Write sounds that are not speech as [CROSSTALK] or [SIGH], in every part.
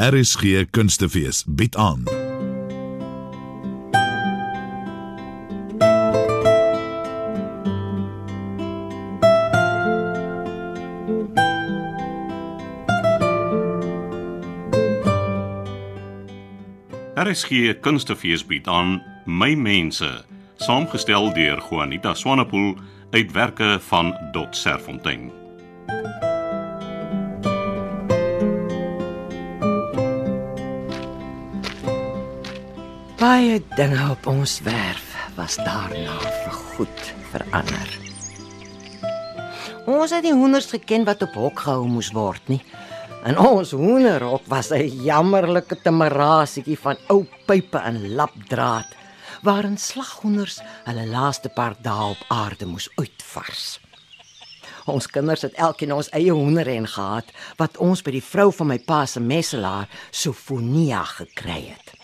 RSG Kunstefees bied aan. RSG Kunstefees bied aan My Mense, saamgestel deur Juanita Swanepoel uitwerke van Dot Serfontein. Baie dinge op ons werf was daarna vir goed verander. Ons het die hoenders geken wat op hok gehou moes word nie. En ons hoenderhok was 'n jammerlike temerasietjie van ou pype en lapdraad waarin slaghoenders hulle laaste paar dae op aarde moes uitvars. Ons kinders het elkeen ons eie hoenderren gehad wat ons by die vrou van my pa se messelaar Sofonia gekry het.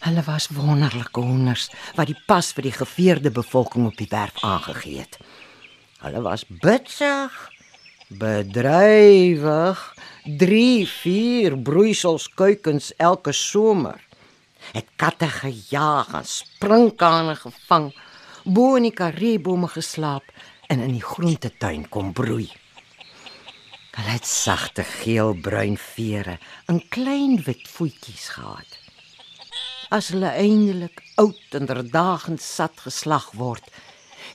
Hulle was wonderlike hoenders wat die pas vir die geveerde bevolking op die werf aangegee het. Hulle was bitsig, bedrywig, 3, 4 broeisels kuikens elke somer. Het katte gejaag en sprinkane gevang, bo in die kariebome geslaap en in die groentetuin kom broei. Hulle het sagte geel-bruin vere en klein wit voetjies gehad. As hulle eindelik oud en verdagend sat geslag word,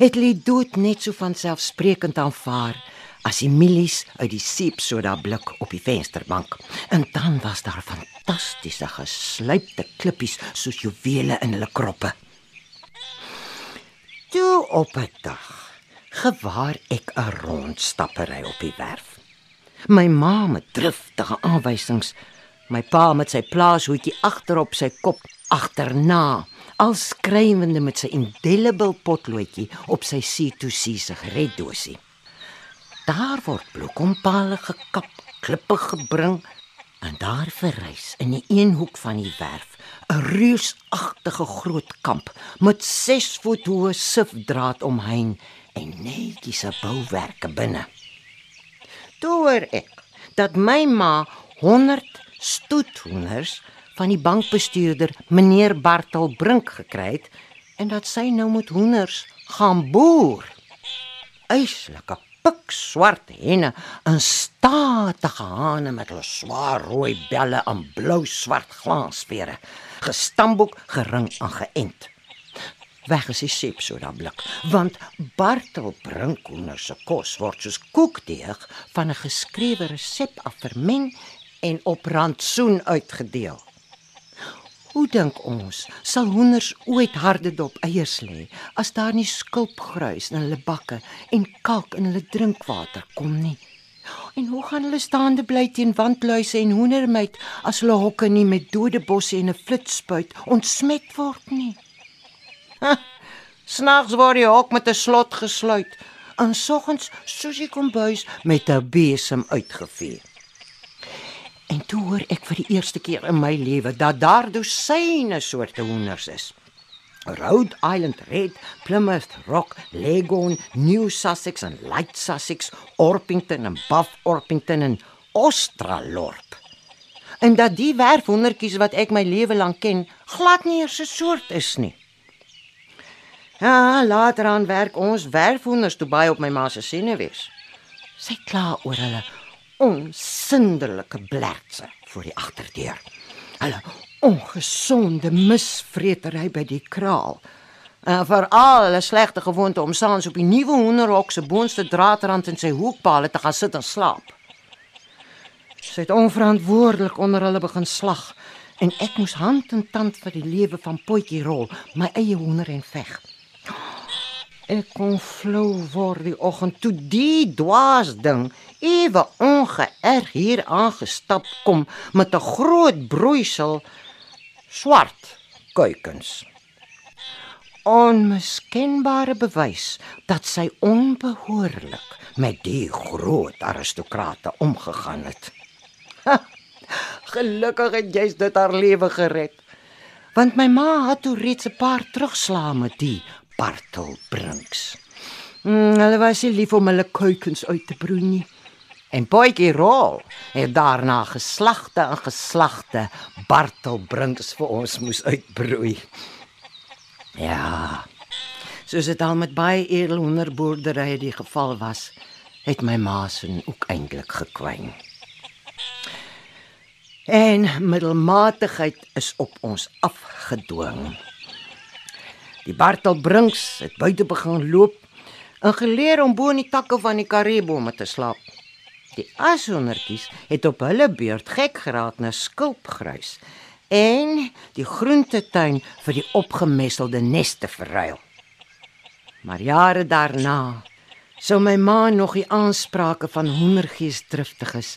het hulle dood net so van selfsprekend aanvaar as die mielies uit die seepsoda blik op die vensterbank. En dan was daar fantastiese geslypte klippies soos juwele in hulle kroppe. Toe op 'n dag gewaar ek 'n rondstappery op die werf. My ma met driftige aanwysings, my pa met sy plaashoedjie agterop sy kop agterna, al skrywende met sy indelible potloodjie op sy C2C sigaretdosie. Daar word bloekompale gekap, klippe gebring en daar verrys in die een hoek van die werf 'n reusagtige groot kamp met 6 voet hoë sifdraad omheen en netjiese bouwerke binne. Toe ek dat my ma 100 stoethoenders van die bankbestuurder meneer Bartel Brink gekry het en dat sy nou moet hoenders gaan boer. Eislike pik swart henne en statige hane met hulle swaar rooi belle en blou swart glansvere, gestamboek gering en geënt. Weg is die seep so dan blik, want Bartel Brinkhoender se kos word soos koekdeeg van 'n geskrewe resep af vermeng en op rantsoen uitgedeel. Hoe dink ons sal hoenders ooit harde dop eiers lê as daar nie skulpgruis in hulle bakke en kalk in hulle drinkwater kom nie? En hoe gaan hulle staande bly teen wandluise en hoendermeid as hulle hokke nie met dode bosse en 'n flitspuit ontsmet word nie? Snags word die hok met 'n slot gesluit en soggens soos die kombuis met 'n besem uitgevee. En toe hoor ek vir die eerste keer in my lewe dat daar dosyne soorte hoenders is. Rhode Island Red, Plymouth Rock, Leghorn, New Sussex en Light Sussex, Orpington en Buff Orpington en Australorp. En dat die werfhoendertjies wat ek my lewe lank ken, glad nie 'n soort is nie. Ja, later aan werk ons werfhoenders toe baie op my ma se senuwees. Sy kla oor hulle onsinderlike blertse voor die agterdeur. Hulle ongesonde misvreetery by die kraal. En veral hulle slegte gewoonte om saans op die nuwe hoenderhok se boonste draadrand in sy hoekpale te gaan sit en slaap. Sy het onverantwoordelik onder hulle begin slag en ek moes hand en tand vir die lewe van potjie rol, my eie hoender en veg. Ek kon flou word die oggend toe die dwaas ding ewe ongeërg hier aangestap kom met 'n groot broeisel swart kuikens. Onmiskenbare bewys dat sy onbehoorlik met die groot aristokrate omgegaan het. Ha, gelukkig het jy dit haar lewe gered. Want my ma het toe reeds 'n paar terugslaa met die Bartel Brinks. Mm, hulle was nie lief om hulle kuikens uit te broei nie. En Potjie Rol het daarna geslagte en geslagte Bartelbrinks vir ons moes uitbroei. Ja. Soos dit al met baie edelhoenderboerderye die geval was, het my ma se ook eintlik gekwyn. En middelmatigheid is op ons afgedwing. Die Bartelbrinks het buite begin loop en geleer om bo in die takke van die karibome te slaap. Die ashondertjies het op hulle beurt gek geraak na skulpgruis en die groentetuin vir die opgemesselde neste verruil. Maar jare daarna sou my ma nog die aansprake van hoendergees driftiges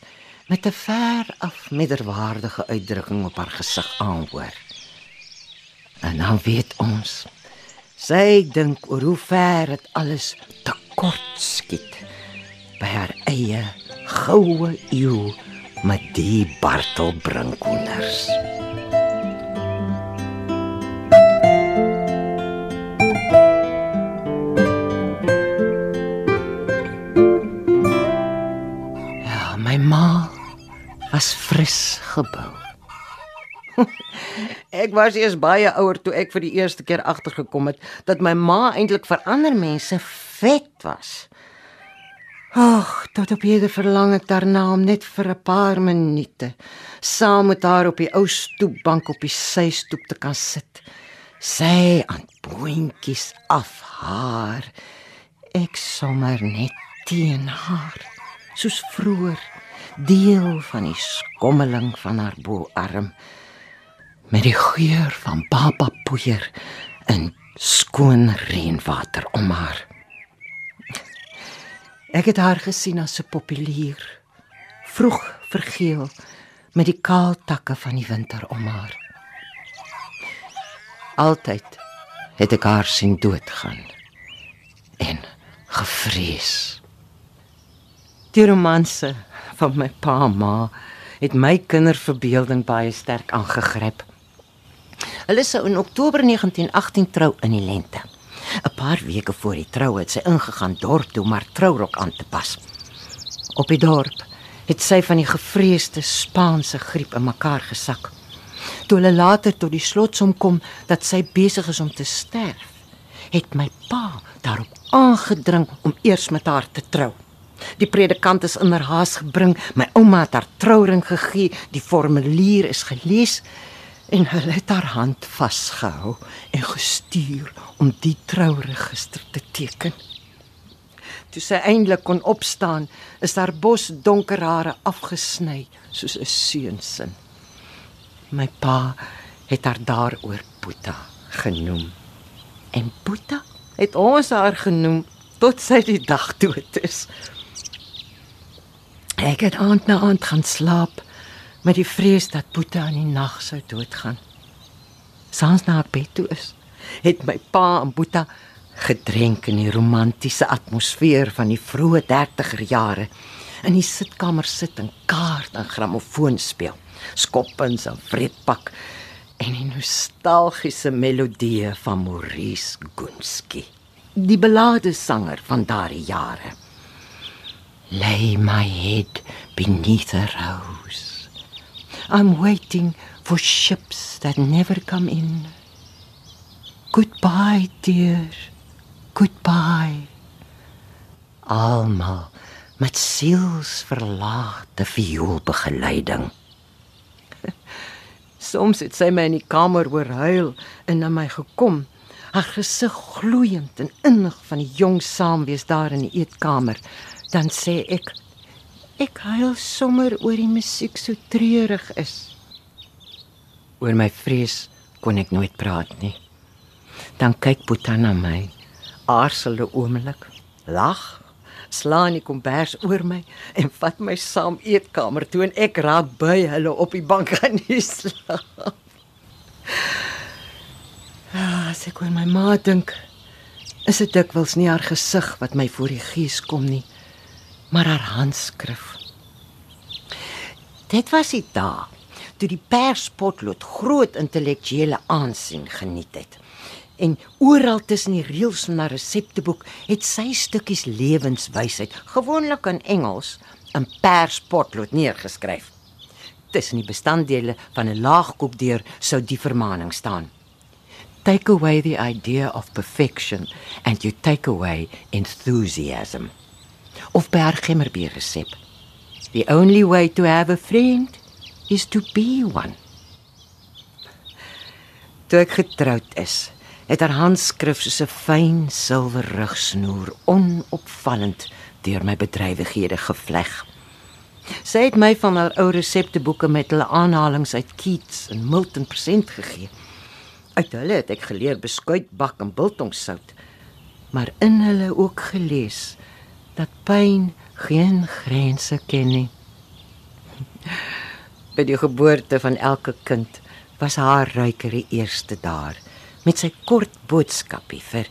met 'n ver af middelwaardige uitdrukking op haar gesig aanhoor. En dan weet ons sy dink oor hoe ver dit alles te kort skiet by haar eie goue eeu met die Bartelbrinkhoenders. Ja, my ma was fris gebou. Ek was eers baie ouer toe ek vir die eerste keer agtergekom het dat my ma eintlik vir ander mense vet was. Ag, tot op hierde verlang ek daarna om net vir 'n paar minute saam met haar op die ou stoepbank op die systoep te kan sit. Sy aan boontjies af haar. Ek sommer net teen haar, soos vroeër, deel van die skommeling van haar boarm met die geur van baba poeier en skoon reënwater om haar. Ek het haar gesien as 'n populier, vroeg vergeel met die kaal takke van die winter om haar. Altyd het ek haar sien doodgaan en gevrees. Die romanse van my pa en ma het my kinderverbeelding baie sterk aangegryp. Hulle sou in Oktober 1918 trou in die lente. 'n Paar weke voor die troue het sy ingegaan dorp toe om haar trourok aan te pas. Op die dorp het sy van die gevreesde Spaanse griep in mekaar gesak. Toe hulle later tot die slotsom kom dat sy besig is om te sterf, het my pa daarop aangedring om eers met haar te trou. Die predikant is in haar haas gebring, my ouma het haar trouring gegee, die formulier is gelees en hulle het haar hand vasgehou en gestuur om die trouregister te teken. Toe sy eintlik kon opstaan, is haar bos donker hare afgesny soos 'n seunsin. My pa het haar daaroor Boeta genoem. En Boeta het ons haar genoem tot sy die dag dood is. Ek het aand na aand gaan slaap met die vrees dat Boeta in die nag sou doodgaan. Sans na haar bed toe is, het my pa en Boeta gedrenk in die romantiese atmosfeer van die vroeë 30er jare in die sitkamer sit en kaart en grammofoon speel, skoppens en vreedpak en 'n nostalgiese melodie van Maurice Gunski, die belade sanger van daardie jare. Lay my head beneath a rose. I'm waiting for ships that never come in. Goodbye, dear. Goodbye. Almal met sielsverlaate vioolbegeleiding. [LAUGHS] Soms het sy my in die kamer hoor huil en na my gekom, haar gesig gloeiend en innig van die jong saamwees daar in die eetkamer. Dan sê ek ek huil sommer oor die musiek so treurig is. Oor my vrees kon ek nooit praat nie. Dan kyk Boeta na my, aarsel 'n oomblik, lag, slaan die kombers oor my en vat my saam eetkamer toe en ek raak by hulle op die bank aan die slaap. Ja, as ek oor my ma dink, is dit dikwels nie haar gesig wat my voor die gees kom nie, maar haar handskrif. Dit was die dae toe die perspotlood groot intellektuele aansien geniet het. En oral tussen die reëls van haar resepteboek het sy stukkies lewenswysheid, gewoonlik in Engels, in perspotlood neergeskryf. Tussen die bestanddele van 'n laagkoekdeur sou die vermaning staan. Take away the idea of perfection and you take away enthusiasm. Of Bergemmerbier resep. The only way to have a friend is to be one. Toe ek getroud is, het haar handskrif soos 'n fyn silwer rugsnoer onopvallend deur my bedrywighede gevleg. Sy het my van haar ou resepteboeke met hulle aanhalinge uit Keats en Milton present gegee. Uit hulle het ek geleer beskuit bak en biltongsout, maar in hulle ook gelees dat pyn geen grense ken nie. By die geboorte van elke kind was haar ruiker die eerste daar met sy kort boodskapie vir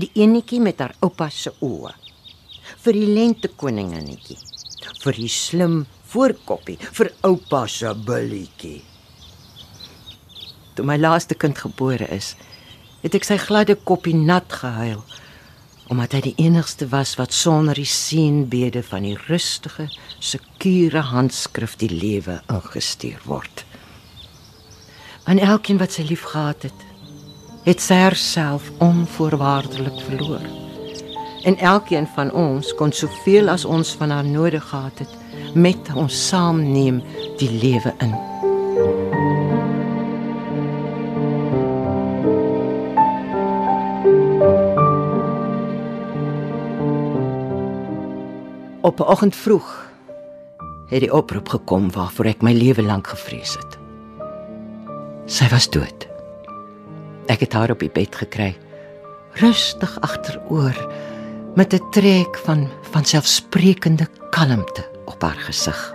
die enetjie met haar oupa se oë vir die lente koninginnetjie vir die slim voorkoppie vir oupa se billetjie toe my laaste kind gebore is het ek sy gladde koppie nat gehuil omdat hy die enigste was wat sonder die seënbede van die rustige sekure handskrif die lewe ingestuur word aan elkeen wat sy liefgehad het het sy haarself onvoorwaardelik verloor. En elkeen van ons kon soveel as ons van haar nodig gehad het, met ons saamneem die lewe in. Op 'n oggend vroeg het die oproep gekom waarvoor ek my lewe lank gevrees het. Sy was dood. Ek het haar op die bed gekry, rustig agteroor met 'n trek van van selfsprekende kalmte op haar gesig.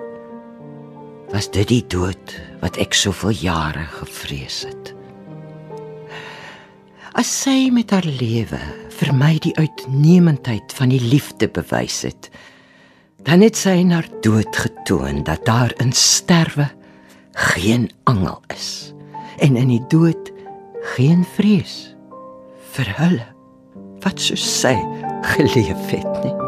Was dit die dood wat ek soveel jare gevrees het? As sy met haar lewe vir my die uitnemendheid van die liefde bewys het, dan het sy in haar dood getoon dat daar in sterwe geen angel is en in die dood geen vrees vir hulle wat so sy geleef het nie.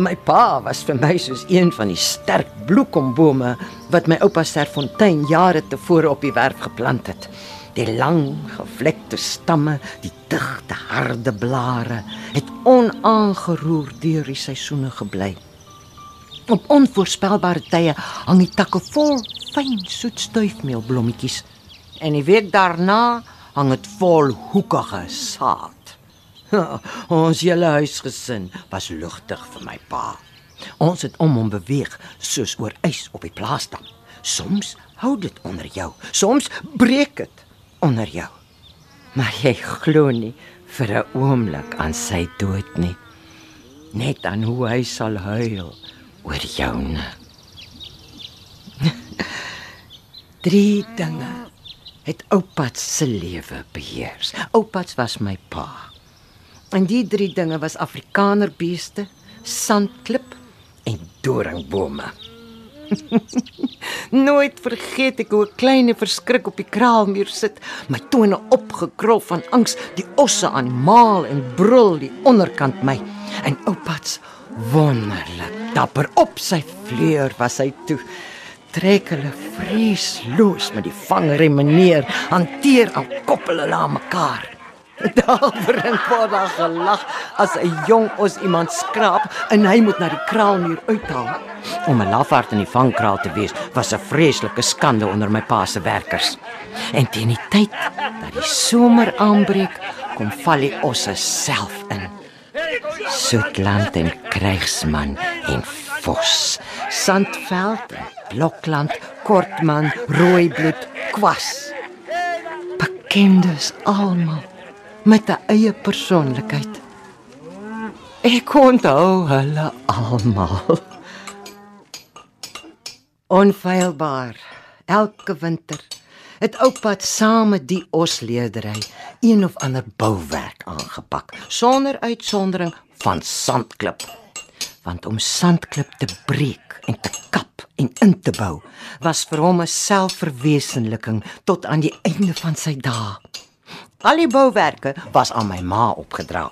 My pa was vir my soos een van die sterk bloekombome wat my oupa Serfontein jare tevore op die werf geplant het. Die lang, gevlekte stamme, die digte, harde blare het onaangeroer deur die seisoene gebly. Op onvoorspelbare tye hang die takke vol fyn soet stuifmeelblommetjies en die week daarna hang dit vol hoekige saad. [LAUGHS] Ons hele huisgesin was lugtig vir my pa. Ons het om hom beweeg soos oor ys op die plaasdam. Soms hou dit onder jou, soms breek dit onder jou. Maar jy glo nie vir 'n oomblik aan sy dood nie. Net aan hoe hy sal huil oor joune. [LAUGHS] Drie dinge het Oupats se lewe beheers. Oupats was my pa. En die drie dinge was Afrikaner beeste, sandklip en doringbome. [LAUGHS] Nooit vergeet ek hoe 'n klein verskrik op die kraalmuur sit, my tone opgekrul van angs, die osse aan maal en brul die onderkant my. En oupats wonderlik dapper op sy vleuer was hy toe. Trek hulle vreesloos met die vangremme neer, hanteer al koppel hulle aan mekaar. Daar brink word daar gelag as 'n jong os iemand skraap en hy moet na die kraalmuur uithaal. Om 'n lafaard in die vangkraal te wees was 'n vreeslike skande onder my pa se werkers. En teen die tyd dat die somer aanbreek, kom val die osse self in. Soetland en krygsman en vos, sandveld en blokland, kortman, rooibloed, kwas. Bekendes almal met 'n eie persoonlikheid. Ek onthou hulle almal. Onfeilbaar. Elke winter het oupa saam met die osleerdery een of ander bouwerk aangepak sonder uitsondering van sandklip. Want om sandklip te breek en te kap en in te bou was vir hom 'n selfverwesenliking tot aan die einde van sy dae. Al die bouwerke was aan my ma opgedra.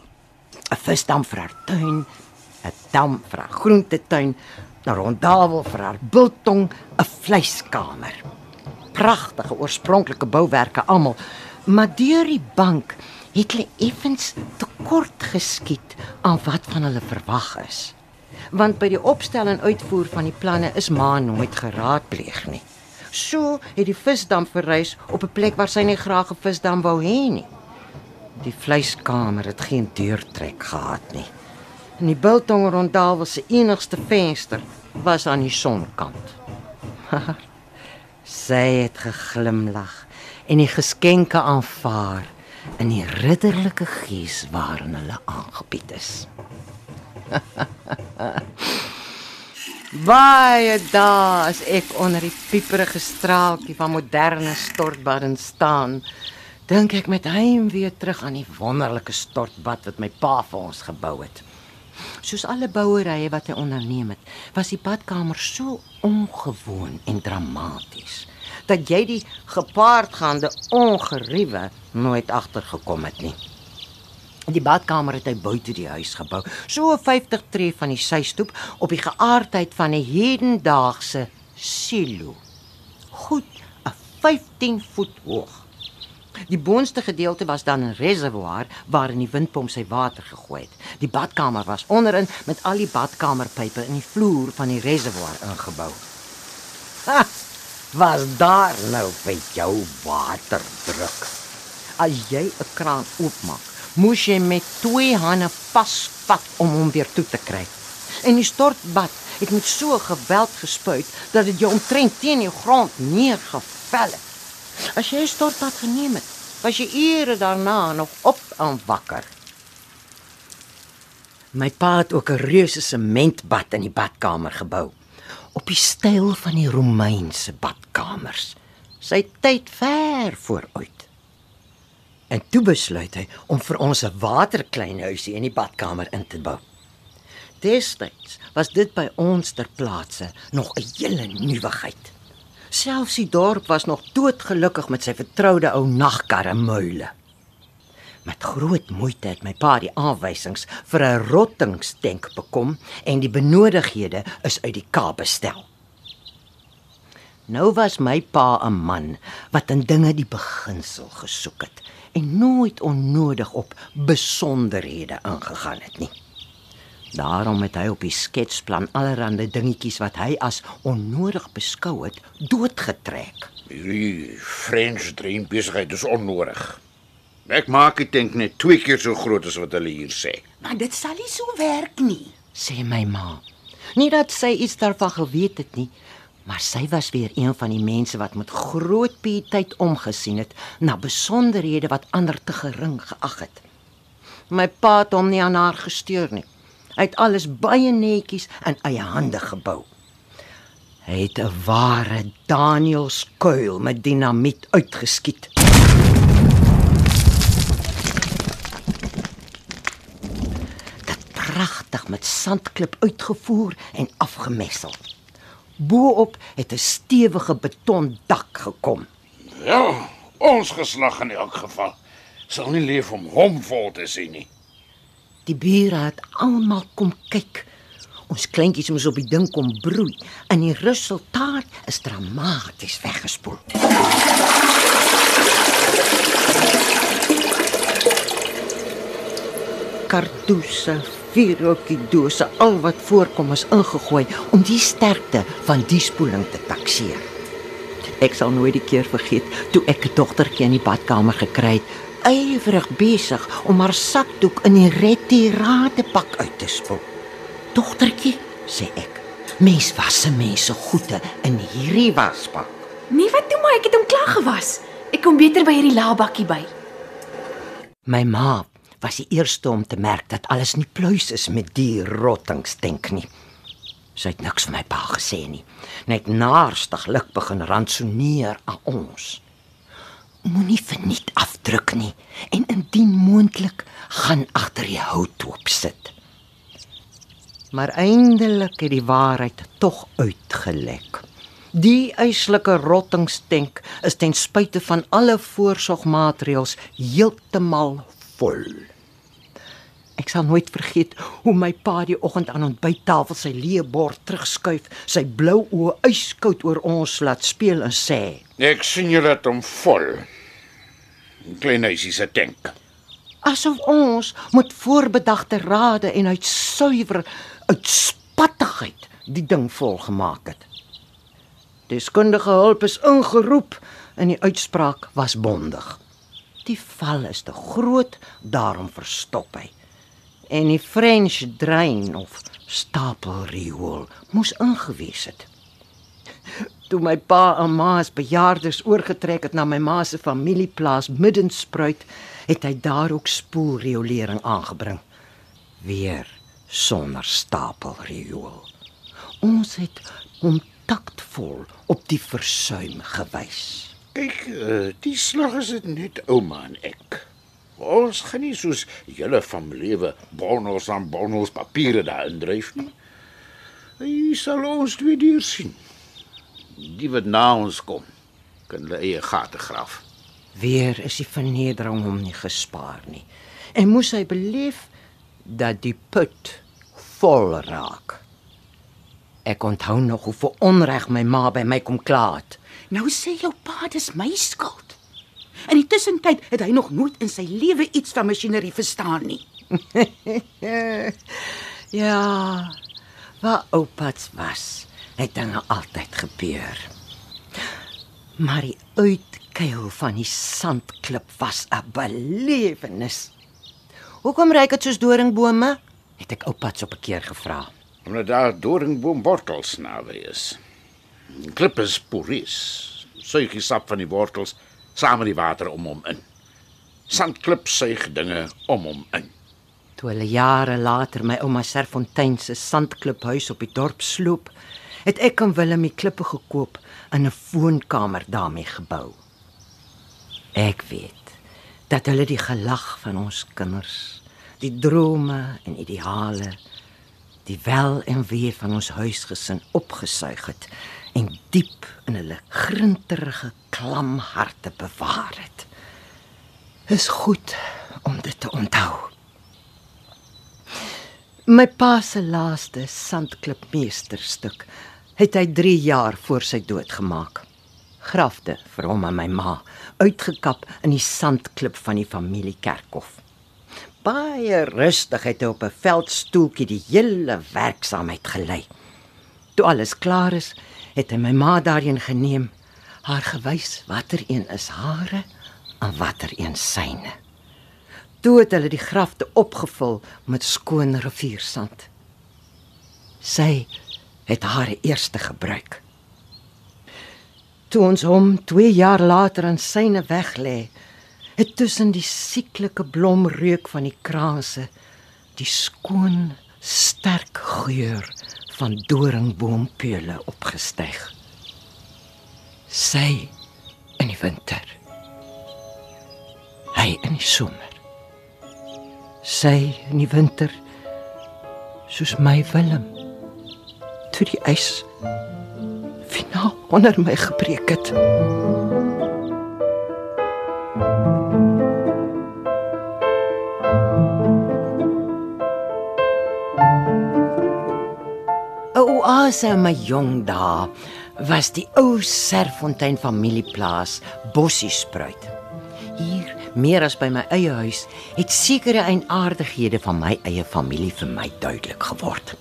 'n Visdam vir haar tuin, 'n dam vir haar groentetuin, 'n rondavel vir haar biltong, 'n vleiskamer. Pragtige oorspronklike bouwerke almal, maar deur die bank het hulle effens tekort geskiet aan wat van hulle verwag is. Want by die opstel en uitvoer van die planne is ma nooit geraadpleeg nie. So het die visdam verrys op 'n plek waar sy nie graag 'n visdam wou hê nie. Die vleiskamer het geen deurtrek gehad nie. En die biltong rondaal was se enigste venster was aan die sonkant. [LAUGHS] sy het geglimlag en die geskenke aanvaar in die ridderlike gees waarin hulle aangebied is. [LAUGHS] Baie dae as ek onder die pieperige straaltjie van moderne stortbaddens staan, dink ek met heimwee terug aan die wonderlike stortbad wat my pa vir ons gebou het. Soos alle bouerye wat hy onderneem het, was die badkamer so ongewoon en dramaties dat jy die gepaardgaande ongeriewe nooit agtergekom het nie. Die badkamer het hy buite die huis gebou, so 50 tree van die systoep op die geaardheid van 'n hedendaagse silo. Goed 'n 15 voet hoog. Die boonste gedeelte was dan 'n reservoir waarin die windpomp sy water gegooi het. Die badkamer was onderin met al die badkamerpype in die vloer van die reservoir ingebou. Ha, was daar nou vir jou waterdruk? As jy 'n kraan oopmaak, moes jy met twee hande vasvat om hom weer toe te kry. En die stortbad het met so geweld gespuit dat dit jou omtrent teen die grond neergeval het. As jy 'n stortbad geneem het, was jy ure daarna nog op en wakker. My pa het ook 'n reuse sementbad in die badkamer gebou, op die styl van die Romeinse badkamers. Sy tyd ver vooruit. En toe besluit hy om vir ons 'n waterkleinhuisie in die badkamer in te bou. Destyds was dit by ons ter plaatse nog 'n hele nuwigheid. Selfs die dorp was nog doodgelukkig met sy vertroude ou nagkarre muile. Met groot moeite het my pa die aanwysings vir 'n rottingstank bekom en die benodighede is uit die Kaap bestel. Nou was my pa 'n man wat in dinge die beginsel gesoek het en nooit onnodig op besonderhede ingegaan het nie. Daarom het hy op die sketsplan allerlei dingetjies wat hy as onnodig beskou het, doodgetrek. Hierdie French dream besigheid is onnodig. Ek maak die tank net twee keer so groot as wat hulle hier sê. Maar dit sal nie so werk nie. sê my ma. Nie dat sy iets daarvan geweet het nie, maar sy was weer een van die mense wat met groot pietyd omgesien het na besonderhede wat ander te gering geag het. My pa het hom nie aan haar gesteur nie. Hy het alles baie netjies in eie hande gebou. Hy het 'n ware Danielskuil met dinamiet uitgeskiet. Dit pragtig met sandklip uitgevoer en afgemessel. Bo-op het 'n stewige betondak gekom. Ja, ons geslag in elk geval sal nie leef om hom vol te sien nie. Die bure het almal kom kyk. Ons kleintjies moes op die ding kom broei en die resultaat is dramaties weggespoel. Kardouse, vierhoekie dose, al wat voorkom is ingegooi om die sterkte van die spoeling te takseer. Ek sal nooit die keer vergeet toe ek 'n dogtertjie in die badkamer gekry het, ywerig besig om haar sakdoek in die retirade pak uit te spoel. "Dogtertjie," sê ek, "mens was se mense goede in hierdie wasbak." Nee, wat doen maar ek het hom klaar gewas. Ek kom beter by hierdie laabakkie by. My ma was die eerste om te merk dat alles nie pluis is met die rottingstenk nie. Sy het niks vir my pa gesê nie. Net naarstiglik begin rantsoneer aan ons. Moenie verniet afdruk nie en indien moontlik gaan agter die hout oop sit. Maar eindelik het die waarheid tog uitgelek. Die eislike rottingstank is ten spyte van alle voorsorgmaatreëls heeltemal vol. Ek sal nooit vergeet hoe my pa die oggend aan ontbyttafel sy leë bord terugskuif, sy blou oë yskoud oor ons laat speel en sê: Ek sien julle het hom vol. 'n Klein huisie se tank. asof ons met voorbedagte rade en uit suiwer uitspattigheid die ding volgemaak het. Deskundige hulp is ingeroep en die uitspraak was bondig. Die val is te groot, daarom verstop hy. En die French drain of stapelriool moes ingewees het. Toe my pa en ma as bejaardes oorgetrek het na my ma se familieplaas Middenspruit, het hy daar ook spoelriolering aangebring. Weer sonder stapelriool. Ons het hom taktvol op die versuim gewys. Kyk, uh, die slag is dit net ouma en ek. Ons gaan nie soos julle van lewe bonus aan bonus papiere daarin dryf nie. Hy sal ons twee deur sien. Die wat na ons kom, kan hulle eie gate graaf. Weer is die vernedering hom nie gespaar nie. En moes hy beleef dat die put vol raak. Ek onthou nog hoe vir onreg my ma by my kom kla het. Nou sê jou pa dis my skuld. In die tussentyd het hy nog nooit in sy lewe iets van masjinerie verstaan nie. [LAUGHS] Ja, waar oupa's was, het dinge altyd gebeur. Maar die uitkuil van die sandklip was 'n belewenis. Hoekom reik dit soos doringbome? het ek oupa's op 'n keer gevra. Omdat daar doringboombwortels naby is. Klip is poreus. Suig die sap van die wortels saam met die water om hom in. Sandklip suig dinge om hom in. Toe hulle jare later my ouma Serfontein se sandkliphuis op die dorp sloop, het ek en Willem die klippe gekoop en 'n woonkamer daarmee gebou. Ek weet dat hulle die gelag van ons kinders, die drome en ideale, die wel en wee van ons huisgesin opgesuig het en diep in hulle grinterige klam harte bewaar het. Is goed om dit te onthou. My pa se laaste sandklipmeesterstuk het hy 3 jaar voor sy dood gemaak. Grafte vir hom en my ma, uitgekap in die sandklip van die familiekerkhof. Baie rustig het hy op 'n veldstoeltjie die hele werksaamheid gelei. Toe alles klaar is, het hy my ma daarheen geneem, haar gewys watter een is hare en watter een syne. Toe het hulle die grafte opgevul met skoon riviersand. Sy het haar eerste gebruik. Toe ons hom 2 jaar later aan syne weglê, het tussen die sieklike blomreuk van die kraanse die skoon, sterk geur van doringboompeule opgestyg. Sy in die winter. Hy in die somer. Sy in die winter soos my Willem toe die ys finaal onder my gebreek het. Oase in my jong dae was die ou Serfontein familieplaas Bossiespruit. Hier, meer as by my eie huis, het sekere eienaardighede van my eie familie vir my duidelik geword.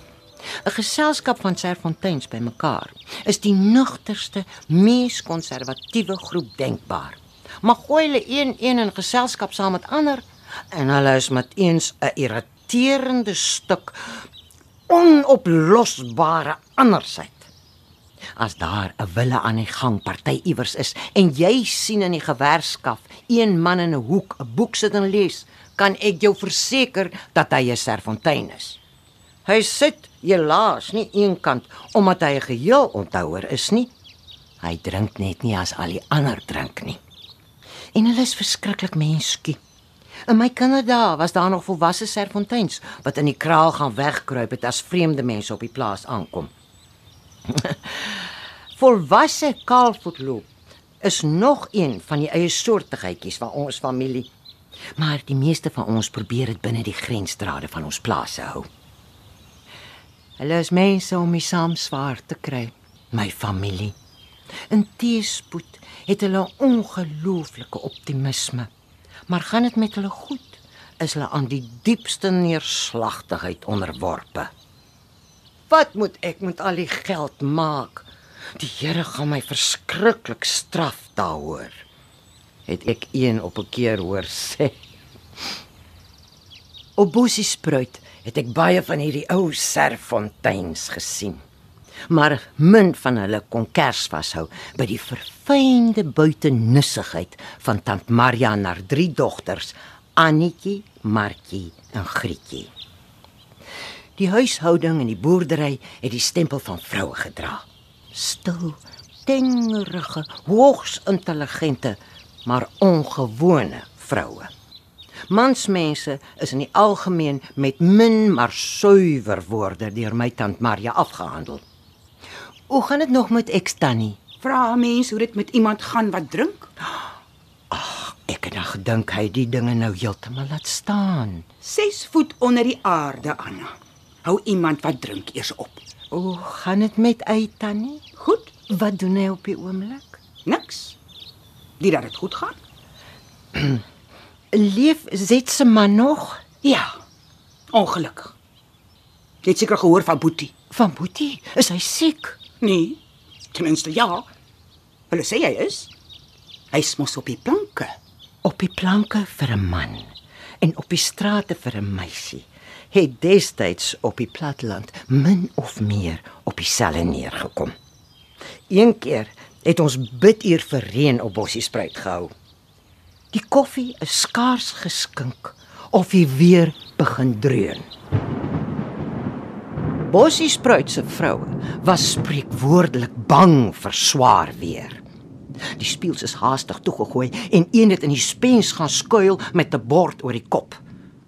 'n Geselskap van Serfonteins bymekaar is die nugterste, mees konservatiewe groep denkbaar. Maar gooi hulle een een in geselskap saam met ander en hulle is met eens 'n irriterende stuk onoplosbare andersheid. As daar 'n wille aan die gang party iewers is en jy sien in die gewerskaf een man in 'n hoek 'n boek sit en lees, kan ek jou verseker dat hy 'n Serfontein is. Hy sit helaas nie eenkant omdat hy 'n geheel onthouer is nie. Hy drink net nie as al die ander drink nie. En hulle is verskriklik menskie. In my kinderdae was daar nog volwasse serfonteins wat in die kraal gaan wegkruip het as vreemde mense op die plaas aankom. [LAUGHS] volwasse kaalvoetloop is nog een van die eie soortigheidjies van ons familie. Maar die meeste van ons probeer dit binne die grensdrade van ons plase hou. Hulle is mense om my saam swaar te kry, my familie. In teespoed het hulle 'n ongelooflike optimisme. Maar gaan dit met hulle goed, is hulle aan die diepste neerslagtigheid onderworpe. Wat moet ek met al die geld maak? Die Here gaan my verskriklik straf daaroor. Het ek een op 'n keer hoor sê. Op Bosie spruit het ek baie van hierdie ou serfonteins gesien. Maar min van hulle kon kers vashou by die verfynde buitenussigheid van tant Maria en haar drie dogters, Annetjie, Martjie en Grietjie. Die huishouding en die boerdery het die stempel van vroue gedra. Stil, tengerige, hoogs intelligente, maar ongewone vroue. Mansmense is in die algemeen met min maar suiwer woorde deur my tant Maria afgehandel. Hoe gaan dit nog met ek Tannie? Vra 'n mens hoe dit met iemand gaan wat drink? Ek het nou gedink hy die dinge nou heeltemal laat staan. 6 voet onder die aarde, Anna. Hou iemand wat drink eers op. Hoe gaan dit met hy Tannie? Goed, Wat doen hy op die oomblik? niks. Die dat dit goed gaan? [CLEARS THROAT] Leef Zet se man nog? Ja. Ongelukkig. Jy het seker gehoor van Boetie. Van Boetie, is hy siek? Nee. Ten minste ja. Hulle sê hy is. Hy's mos op die planke. Op die planke vir 'n man en op die strate vir 'n meisie. Het destyds op die platteland min of meer op dieselfde neergekom. Een keer het ons biduur vir reën op Bossie spruit gehou. Die koffie is skaars geskink of hy weer begin dreun. Bossie spruit se vroue was spreekwoordelik bang vir swaar weer. Die spieëls is haastig toegegooi en een het in die spens gaan skuil met 'n bord oor die kop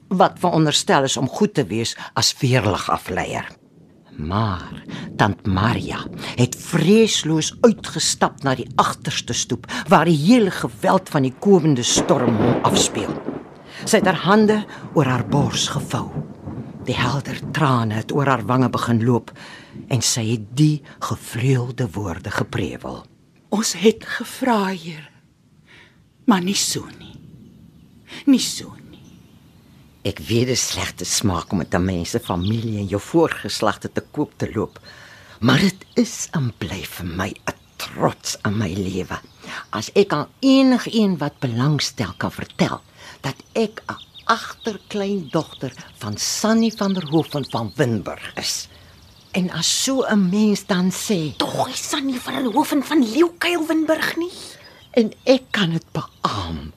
wat veronderstel is om goed te wees as weerligafleier. Maar tant Maria het vreesloos uitgestap na die agterste stoep waar die hele geweld van die komende storm afspeel. Sy het haar hande oor haar bors gevou. Die helder trane het oor haar wange begin loop en sy het die gevleelde woorde geprewel. Ons het gevra, Heer. Maar nie so nie. Nie so nie. Ek weet dit slegte smaak om met 'n mens se familie en jou voorgeslagte te koop te loop. Maar dit is en bly vir my 'n trots aan my lewe. As ek aan enigiemand wat belangstel kan vertel dat ek 'n agterkleindogter van Sannie van der Hoeven van Winburg is. En as so 'n mens dan sê, Tog is Sannie van der Hoeven van Leeukuilwinburg nie. en ek kan dit beamoen,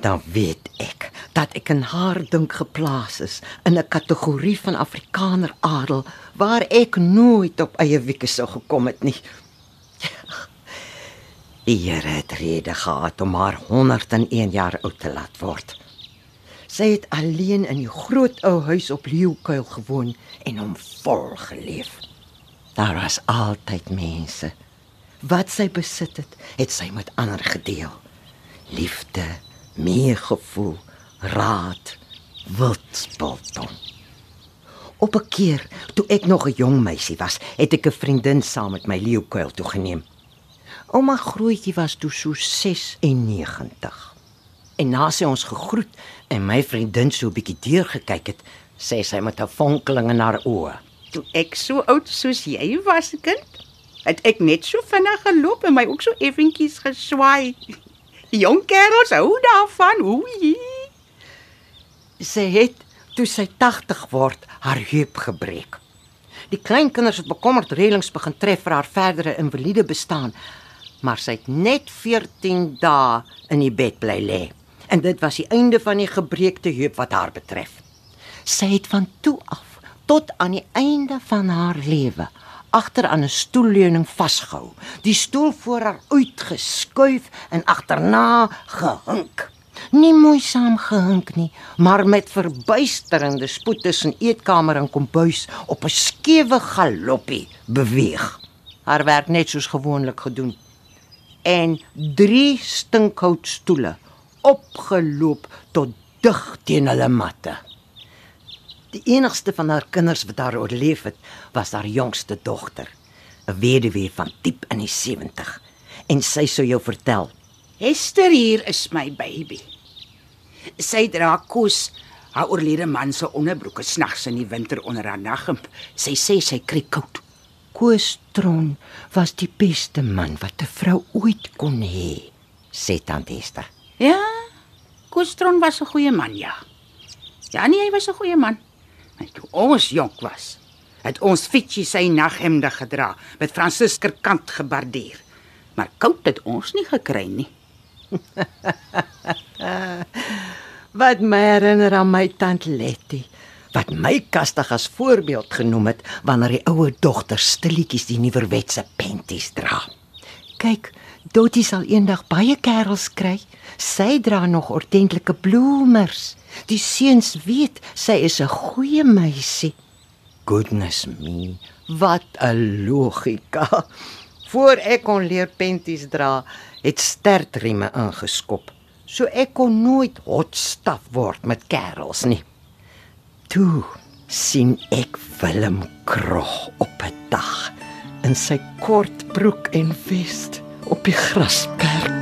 dan weet ek dat ek in haar dink geplaas is in 'n kategorie van Afrikaner adel waar ek nooit op eie wieke sou gekom het nie. Die Here het rede gehad om haar 101 jaar oud te laat word. Sy het alleen in die groot ou huis op Leeukuil gewoon en hom vol geleef. Daar was altyd mense. Wat sy besit het, het sy met ander gedeel. Liefde, meegevoel, raad, wildspultong. Op 'n keer, toe ek nog 'n jong meisie was, het ek 'n vriendin saam met my leeukuil toe geneem. Ouma Grootjie was toe so 96. En na sy ons gegroet en my vriendin so 'n bietjie deur gekyk het, sê sy met 'n vonkeling in haar oë: Toe ek so oud soos jy was, kind, het ek net so vinnig geloop en my ook so effentjies geswaai. Jong kerels hou daarvan, oei. Sy het toe sy 80 word haar heup gebreek. Die kleinkinders het bekommerd reëlings begin tref vir haar verdere invalide bestaan, maar sy het net 14 dae in die bed bly lê. En dit was die einde van die gebreekte heup wat haar betref. Sy het van toe af tot aan die einde van haar lewe agter aan 'n stoelleuning vasgehou, die stoel voor haar uitgeskuif en agterna gehink. Nie mooi saamgehink nie, maar met verbuisterende spoed tussen eetkamer en kombuis op 'n skewe galoppie beweeg. Haar werk net soos gewoonlik gedoen. En drie stinkhoutstoele opgeloop tot dig teen hulle matte. Die enigste van haar kinders wat haar oorleef het, was haar jongste dogter, 'n weduwee van diep in die 70. En sy sou jou vertel, Hester hier is my baby. Sy dra kos haar oorlede man se onderbroeke snags in die winter onder haar naghemp. Sy sê sy kry koud. Koostron was die beste man wat 'n vrou ooit kon hê, sê Tante Esther. Ja, Koostron was 'n goeie man, ja. Ja, nee, hy was 'n goeie man. En toe ons jonk was, het ons fietjie sy naghemde gedra met Fransisker kant gebardeer. Maar koud het ons nie gekry nie. [LAUGHS] Wat my herinner aan my tante Letty, wat my kastig as voorbeeld genoem het wanneer die ouer dogter stilletjies die nuwerwetse penties dra. Kyk, Dottie sal eendag baie kerels kry. Sy dra nog ordentlike bloemers. Die seuns weet sy is 'n goeie meisie. Goodness me, wat 'n logika. Voor ek kon leer penties dra, het stertrieme ingeskop. So ek kon nooit hotstaf word met kerels nie. Toe sien ek Willem Krog op 'n dag in sy kort broek en vest op die grasperk.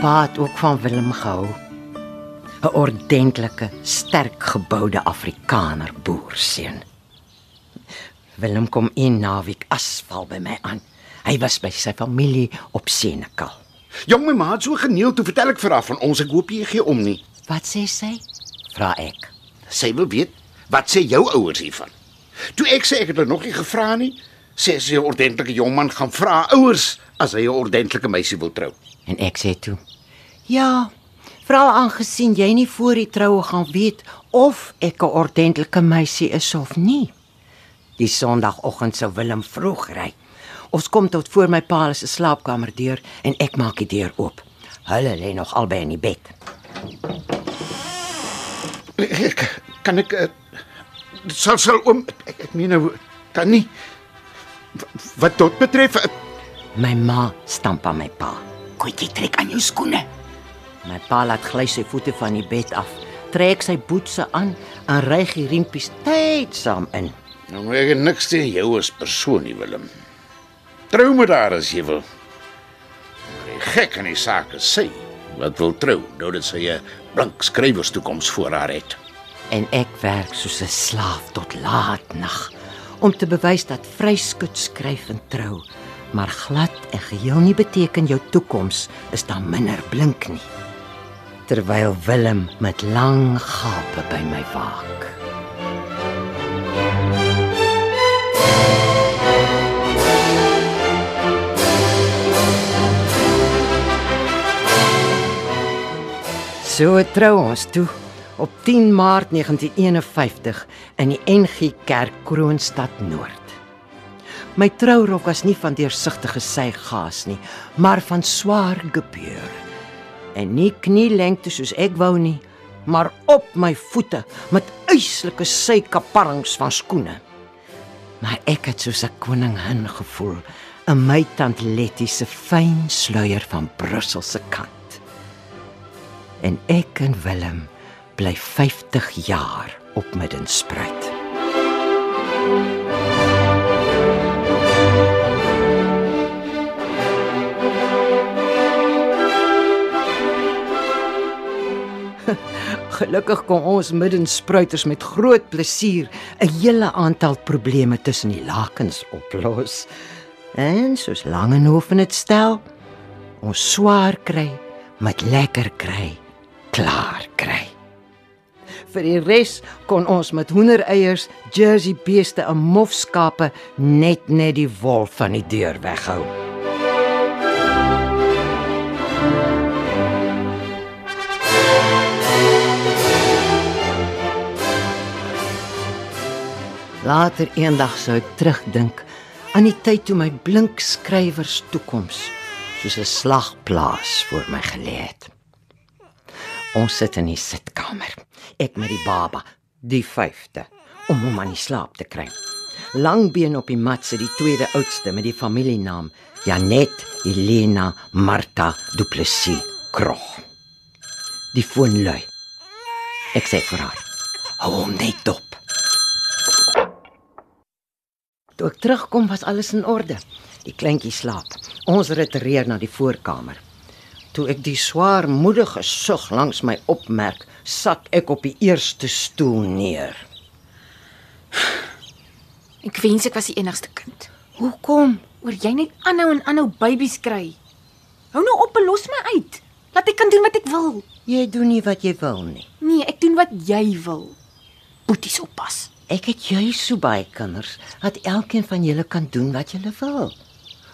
Pa het ook van Willem gehou. 'n Ordentlike, sterk geboude Afrikaner boerseun. Willem kom een naweek asval by my aan. Hy was by sy familie op Senekal. Jong my ma het so geneel toe vertel ek vir haar van ons ek hoop jy gee om nie. Wat sê sy? Vra ek. Sy wil weet wat sê jou ouers hiervan. Toe ek sê ek het hulle nog nie gevra nie, sê sy 'n ordentlike jong man gaan vra ouers as hy 'n ordentlike meisie wil trou. En ek sê toe: "Ja, veral aangesien jy nie voor die troue gaan weet of ek 'n ordentlike meisie is of nie." Die Sondagoggend sou Willem vroeg ry. Ons kom tot voor my pa se slaapkamer deur en ek maak die deur oop. Hulle lê nog albei in die bed. Ek, kan ek uh, sal sal oom ek, ek meen nou tannie wat tot betref uh, My ma stamp aan my pa. Koetjie trek aan jou skoene. My pa laat gly sy voete van die bed af, trek sy boetse aan en ry die riempies tydsaam in. nou ek het niks teen jou as persoon nie Willem. Trou met haar as jy wil. Maar die gek in die saak is sy wat wil trou, nou dat sy 'n blank skrywers toekoms voor haar het. en ek werk soos 'n slaaf tot laat nag om te bewys dat vryskut skryf en trou maar glad en geheel nie beteken jou toekoms is dan minder blink nie terwyl Willem met lang gape by my waak So trou ons toe op 10 Maart 1951 in die NG Kerk Kroonstad Noord. My trourok was nie van deursigtige sygaas nie, maar van swaar gebeur. En nie knielengte soos ek wou nie, maar op my voete met eislike sykaparrings van skoene. Maar ek het soos 'n koningin gevoel in my tant Letty se fyn sluier van Brusselse kant en ek en Willem bly 50 jaar op Middenspruit. Gelukkig kon ons Middenspruiters met groot plesier 'n hele aantal probleme tussen die lakens oplos. En soos Langehoven dit stel, ons swaar kry met lekker kry, klaar kry. Vir die res kon ons met hoendereiers, Jersey beeste en mofskape net net die wol van die deur weghou. Later eendag sou ek terugdink aan die tyd toe my blink skrywers toekoms soos 'n slagplaas voor my gelê het. Ons sit in die sitkamer. Ek met die baba, die 5de, om hom aan die slaap te kry. Langbeen op die mat sit die tweede oudste met die familienaam Janet Helena Martha Du Plessis Krog. Die foon lui. Ek sê vir haar: "Hou hom net dop." Toe ek terugkom was alles in orde. Die kleintjie slaap. Ons retireer na die voorkamer. Toe ek die swaarmoedige sug langs my opmerk, sak ek op die eerste stoel neer. Ek wens ek was die enigste kind. Hoekom? Oor jy net aanhou en aanhou babies kry. Hou nou op en los my uit. Laat ek kan doen wat ek wil. Jy doen nie wat jy wil nie. Nee, ek doen wat jy wil. Boeties oppas. Ek het juis so baie kinders dat elkeen van julle kan doen wat julle wil.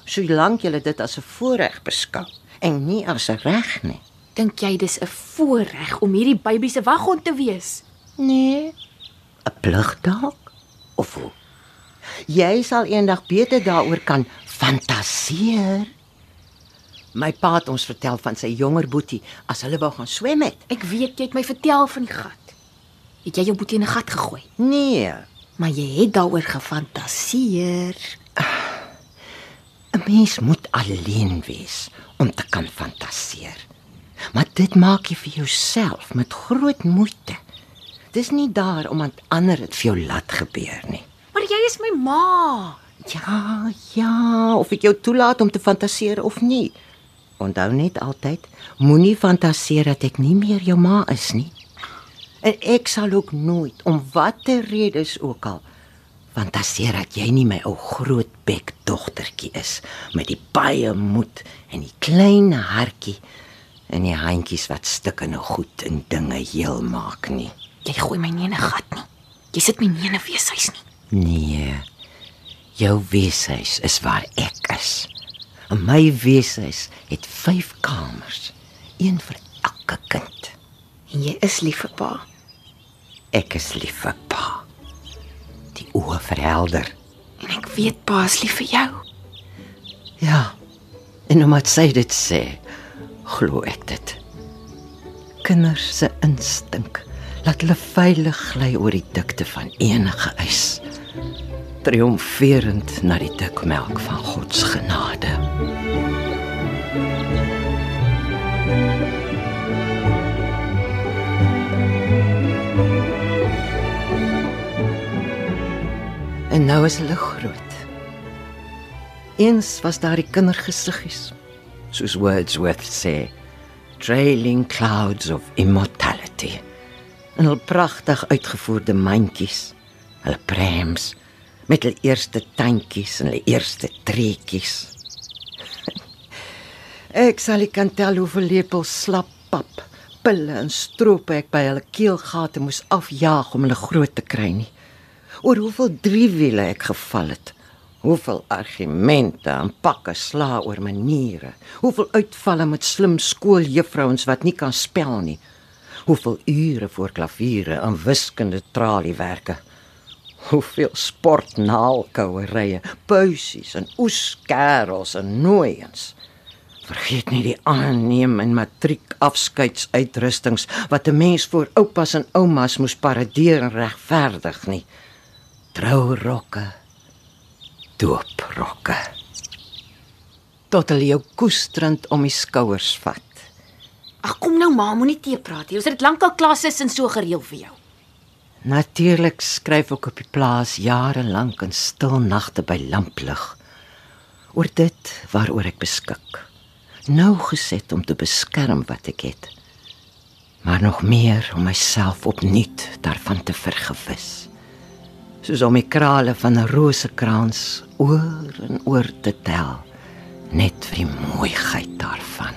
Solank julle dit as 'n voorreg beskou en nie as 'n reg nie. Dink jy dis 'n voorreg om hierdie baby se waghond te wees? Nee. 'n Plig dalk of hoe? Jy sal eendag beter daaroor kan fantasieer. My pa het ons vertel van sy jonger boetie as hulle wou gaan swem het. Ek weet jy het my vertel van die gat. Het jy jou boetie in 'n gat gegooi? Nee, Maar jy het daaroor gefantasieer. 'n mens moet alleen wees om te kan fantasieer. Maar dit maak jy vir jouself met groot moeite. Dis nie daar om aan ander dit vir jou laat gebeur nie. Maar jy is my ma. Ja, ja, of ek jou toelaat om te fantasieer of nie. Onthou net altyd, moenie fantasieer dat ek nie meer jou ma is nie. En ek sal ook nooit om watter redes ook al fantasieer dat jy nie my ou groot bek dogtertjie is met die baie moed en die klein hartjie en die handjies wat stukkende goed en dinge heel maak nie. Jy gooi my nie in 'n gat nie. Jy sit my nie in 'n weeshuis nie. Nee. Jou weeshuis is waar ek is. En my weeshuis het 5 kamers, een vir elke kind. En jy is lief vir pa. Ek is lief vir pa. Die oë verhelder. En ek weet pa is lief vir jou. Ja. En omdat sy dit sê, glo ek dit. Kinders se instink laat hulle veilig gly oor die dikte van enige ys. Triomferend na die dik melk van God se genade. En nou is hulle groot. Eens was daar die kindergesiggies, soos Wordsworth sê, trailing clouds of immortality. En hul pragtig uitgevoerde mandjies, hulle prams met hulle eerste tandjies en hulle eerste treetjies. [LAUGHS] ek sal nie kan tel hoeveel lepels slap pap, pille en strope ek by hulle keelgate moes afjaag om hulle groot te kry nie oor hoeveel driewiele ek geval het. Hoeveel argumente en pakke sla oor maniere. Hoeveel uitvalle met slim skooljuffrouens wat nie kan spel nie. Hoeveel ure voor klaviere en wiskunde traliewerke. Hoeveel sportnaalkouerye, puisies en oeskerels en nooiens. Vergeet nie die aanneem en matriek afskeidsuitrustings wat 'n mens voor oupas en oumas moes paradeer en regverdig nie trourokke, dooprokke. Tot hulle jou koestrand om die skouers vat. Ag kom nou ma, moenie te praat nie. Ons het dit lankal klasse in so gereël vir jou. Natuurlik skryf ek op die plaas jare lank in stil nagte by lamplig oor dit waaroor ek beskik. Nou geset om te beskerm wat ek het. Maar nog meer om myself opnuut daarvan te vergewis soos om die krale van 'n rosekrans oor en oor te tel net vir die mooiheid daarvan.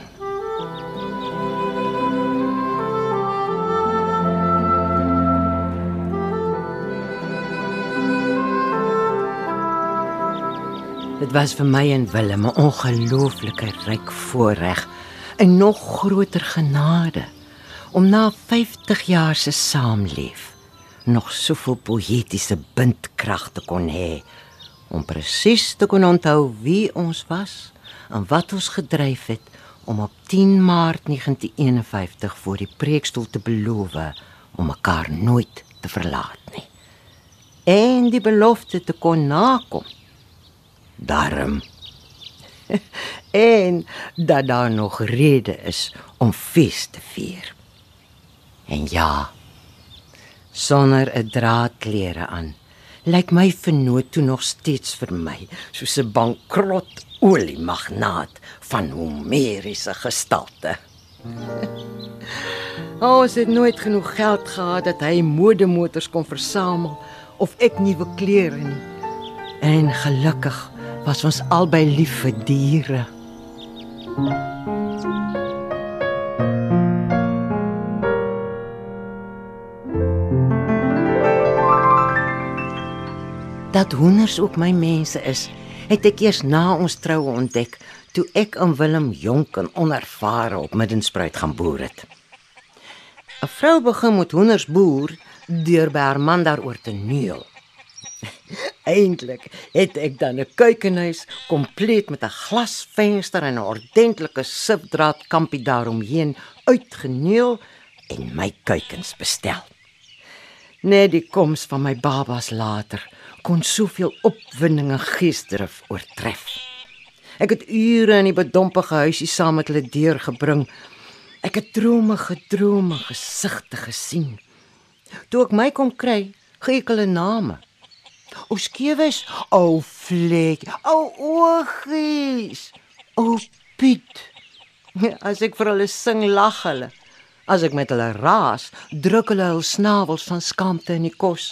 Dit was vir my en Willem 'n ongelooflike ryk voorreg en nog groter genade om na 50 jaar se saamleef nog soveel poëtiese bindkrag te kon hê om presies te kon onthou wie ons was en wat ons gedryf het om op 10 Maart 1951 voor die preekstoel te beloof om mekaar nooit te verlaat nie. En die belofte te kon nakom. Daarom [LAUGHS] en dat daar nog rede is om fees te vier. En ja, sonder 'n draadklere aan, lyk my vernoot toe nog steeds vir my soos 'n bankrot oliemagnaat van homeriese gestalte. [LAUGHS] Ons het nooit genoeg geld gehad dat hy modemotors kon versamel of ek nuwe klere nie. En gelukkig was ons albei lief vir diere. Dat hoenders ook my mense is, het ek eers na ons troue ontdek toe ek en Willem jonk en onervare op Middenspruit gaan boer het. 'n Vrou begin met hoenders boer deur by haar man daaroor te neel. [LAUGHS] Eintlik het ek dan 'n kuikenhuis kompleet met 'n glasvenster en 'n ordentlike sipdraad kampie daaromheen uitgeneel en my kuikens bestel. Net die koms van my babas later kon soveel opwinding en geesdrif oortref. Ek het ure in die bedompige huisie saam met hulle deurgebring. Ek het drome gedrome gesigte gesien. Toe ek my kom kry, gee ek hulle name. O skewes, o vlek, o oogies, o Piet. As ek vir hulle sing, lag hulle. As ek met hulle raas, druk hulle hul snavels van skaamte in die kos.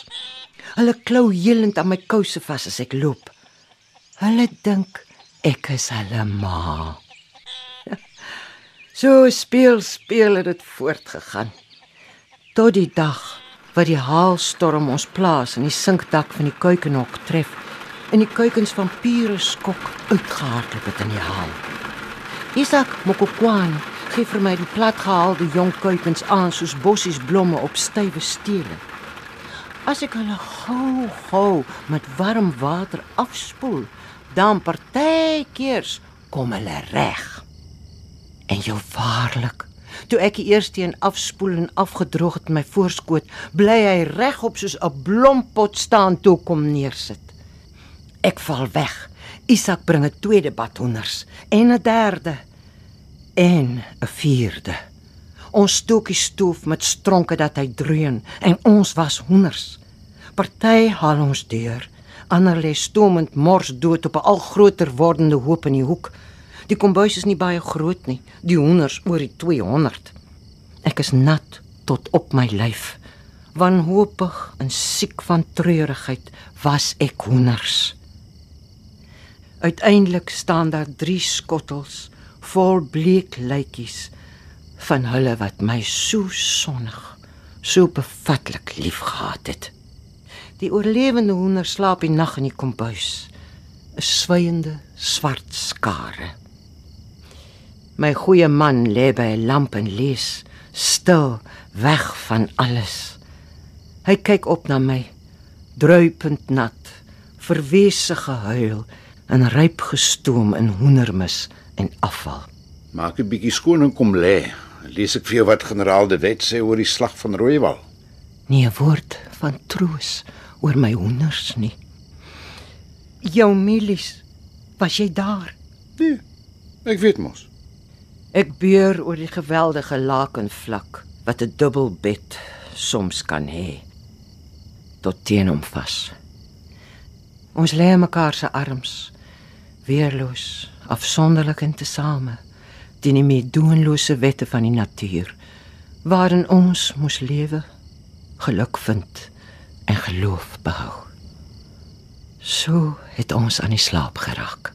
Hulle klou helend aan my kouse vas as ek loop. Hulle dink ek is hulle ma. [LAUGHS] So speel speel het dit voortgegaan. Tot die dag wat die haalstorm ons plaas in die sinkdak van die kuikenhok tref en die kuikens van pure skok uitgehardloop het in die haal. Isak Mokokwan gee vir my die platgehaalde jong kuikens aan soos bossies blomme op stywe stele. As ek hulle gou gou met warm water afspoel, dan partykeers kom hulle reg. En jou waarlik, toe ek die eerste een afspoel en afgedroog het my voorskoot, bly hy regop soos 'n blompot staan toe kom neersit. Ek val weg. Isak bring 'n tweede bad honders en 'n derde en 'n vierde. Ons stokie stoof met stronke dat hy dreun en ons was honders. Party haal ons deur, ander lê stomend mors dood op 'n al groter wordende hoop in die hoek. Die kombuis is nie baie groot nie, die honders oor die 200. Ek is nat tot op my lyf. Wanhoopig en siek van treurigheid was ek honders. Uiteindelik staan daar drie skottels vol bleek lykies van hulle wat my so sonnig, so bevatlik liefgehad het. Die oorlewende hoender slaap die nag in die kombuis, 'n swygende swart skare. My goeie man lê by 'n lamp en lees, stil, weg van alles. Hy kyk op na my, druipend nat, verwese gehuil en ryp gestoom in hoendermis en afval. Maak 'n bietjie skoon en kom lê. Lees ek vir jou wat generaal De Wet sê oor die slag van Rooiwal. Nie 'n woord van troos oor my hoenders nie. Jou milies, was jy daar? Nee, ek weet mos. Ek beur oor die geweldige lakenvlak wat 'n dubbelbed soms kan hê. Tot teen hom vas. Ons lê mekaar se arms, weerloos, afsonderlik en tesame, teen die meedoenlose wette van die natuur, waarin ons moes lewe, geluk vind en geloof behou. So het ons aan die slaap geraak.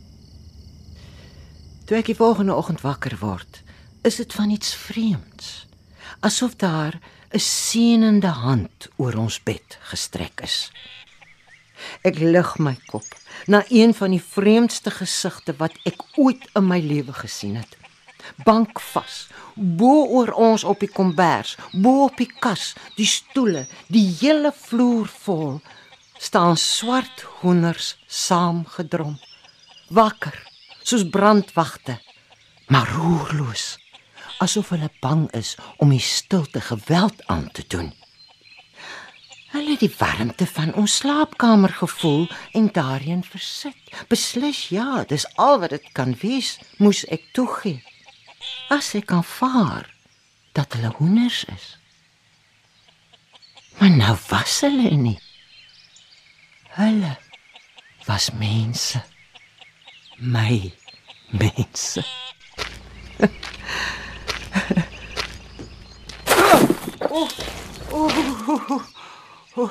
Toe ek die volgende oggend wakker word, is dit van iets vreemds. Asof daar 'n sienende hand oor ons bed gestrek is. Ek lig my kop na een van die vreemdste gesigte wat ek ooit in my lewe gesien het. Bankvas, bo oor ons op die kombers, bo op die kas, die stoele, die hele vloer vol staan swart hoenders saamgedrom. Wakker, soos brandwagte, maar roerloos, asof hulle bang is om die stilte geweld aan te doen. Hulle het die warmte van ons slaapkamer gevoel en daarin versit. Beslis ja, dis al wat dit kan wees, moes ek toegee. As ek aanvaar dat hulle hoenders is. Maar nou was hulle nie. Hulle was mense. My mense. oh, oh, oh, oh.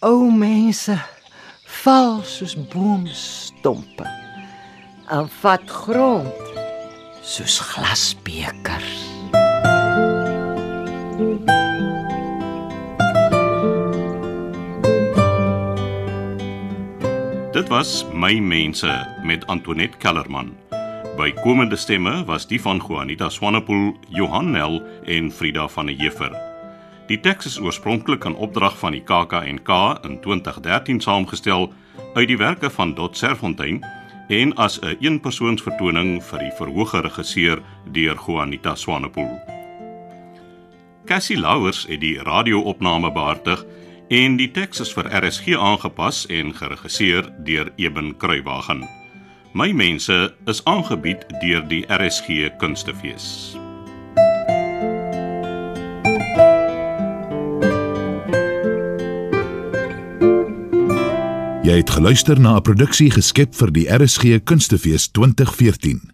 O mense, val soos boomstompe. En vat grond soos glasbekers. Dit was My Mense met Antoinette Kellerman. Bykomende stemme was die van Juanita Swanepoel, Johan Nel en Frida van der Heever. Die teks is oorspronklik aan opdrag van die KAK&K in 2013 saamgestel uit die werke van Dot Serfontein en as 'n een eenpersoonsvertoning vir die verhoge regisseur deur Juanita Swanepoel. Cassie Louwers het die radio-opname behartig en die teks is vir RSG aangepas en geregisseer deur Eben Kruiwagen. My mense is aangebied deur die RSG Kunstefees. Jy het geluister na 'n produksie geskep vir die RSG Kunstefees 2014.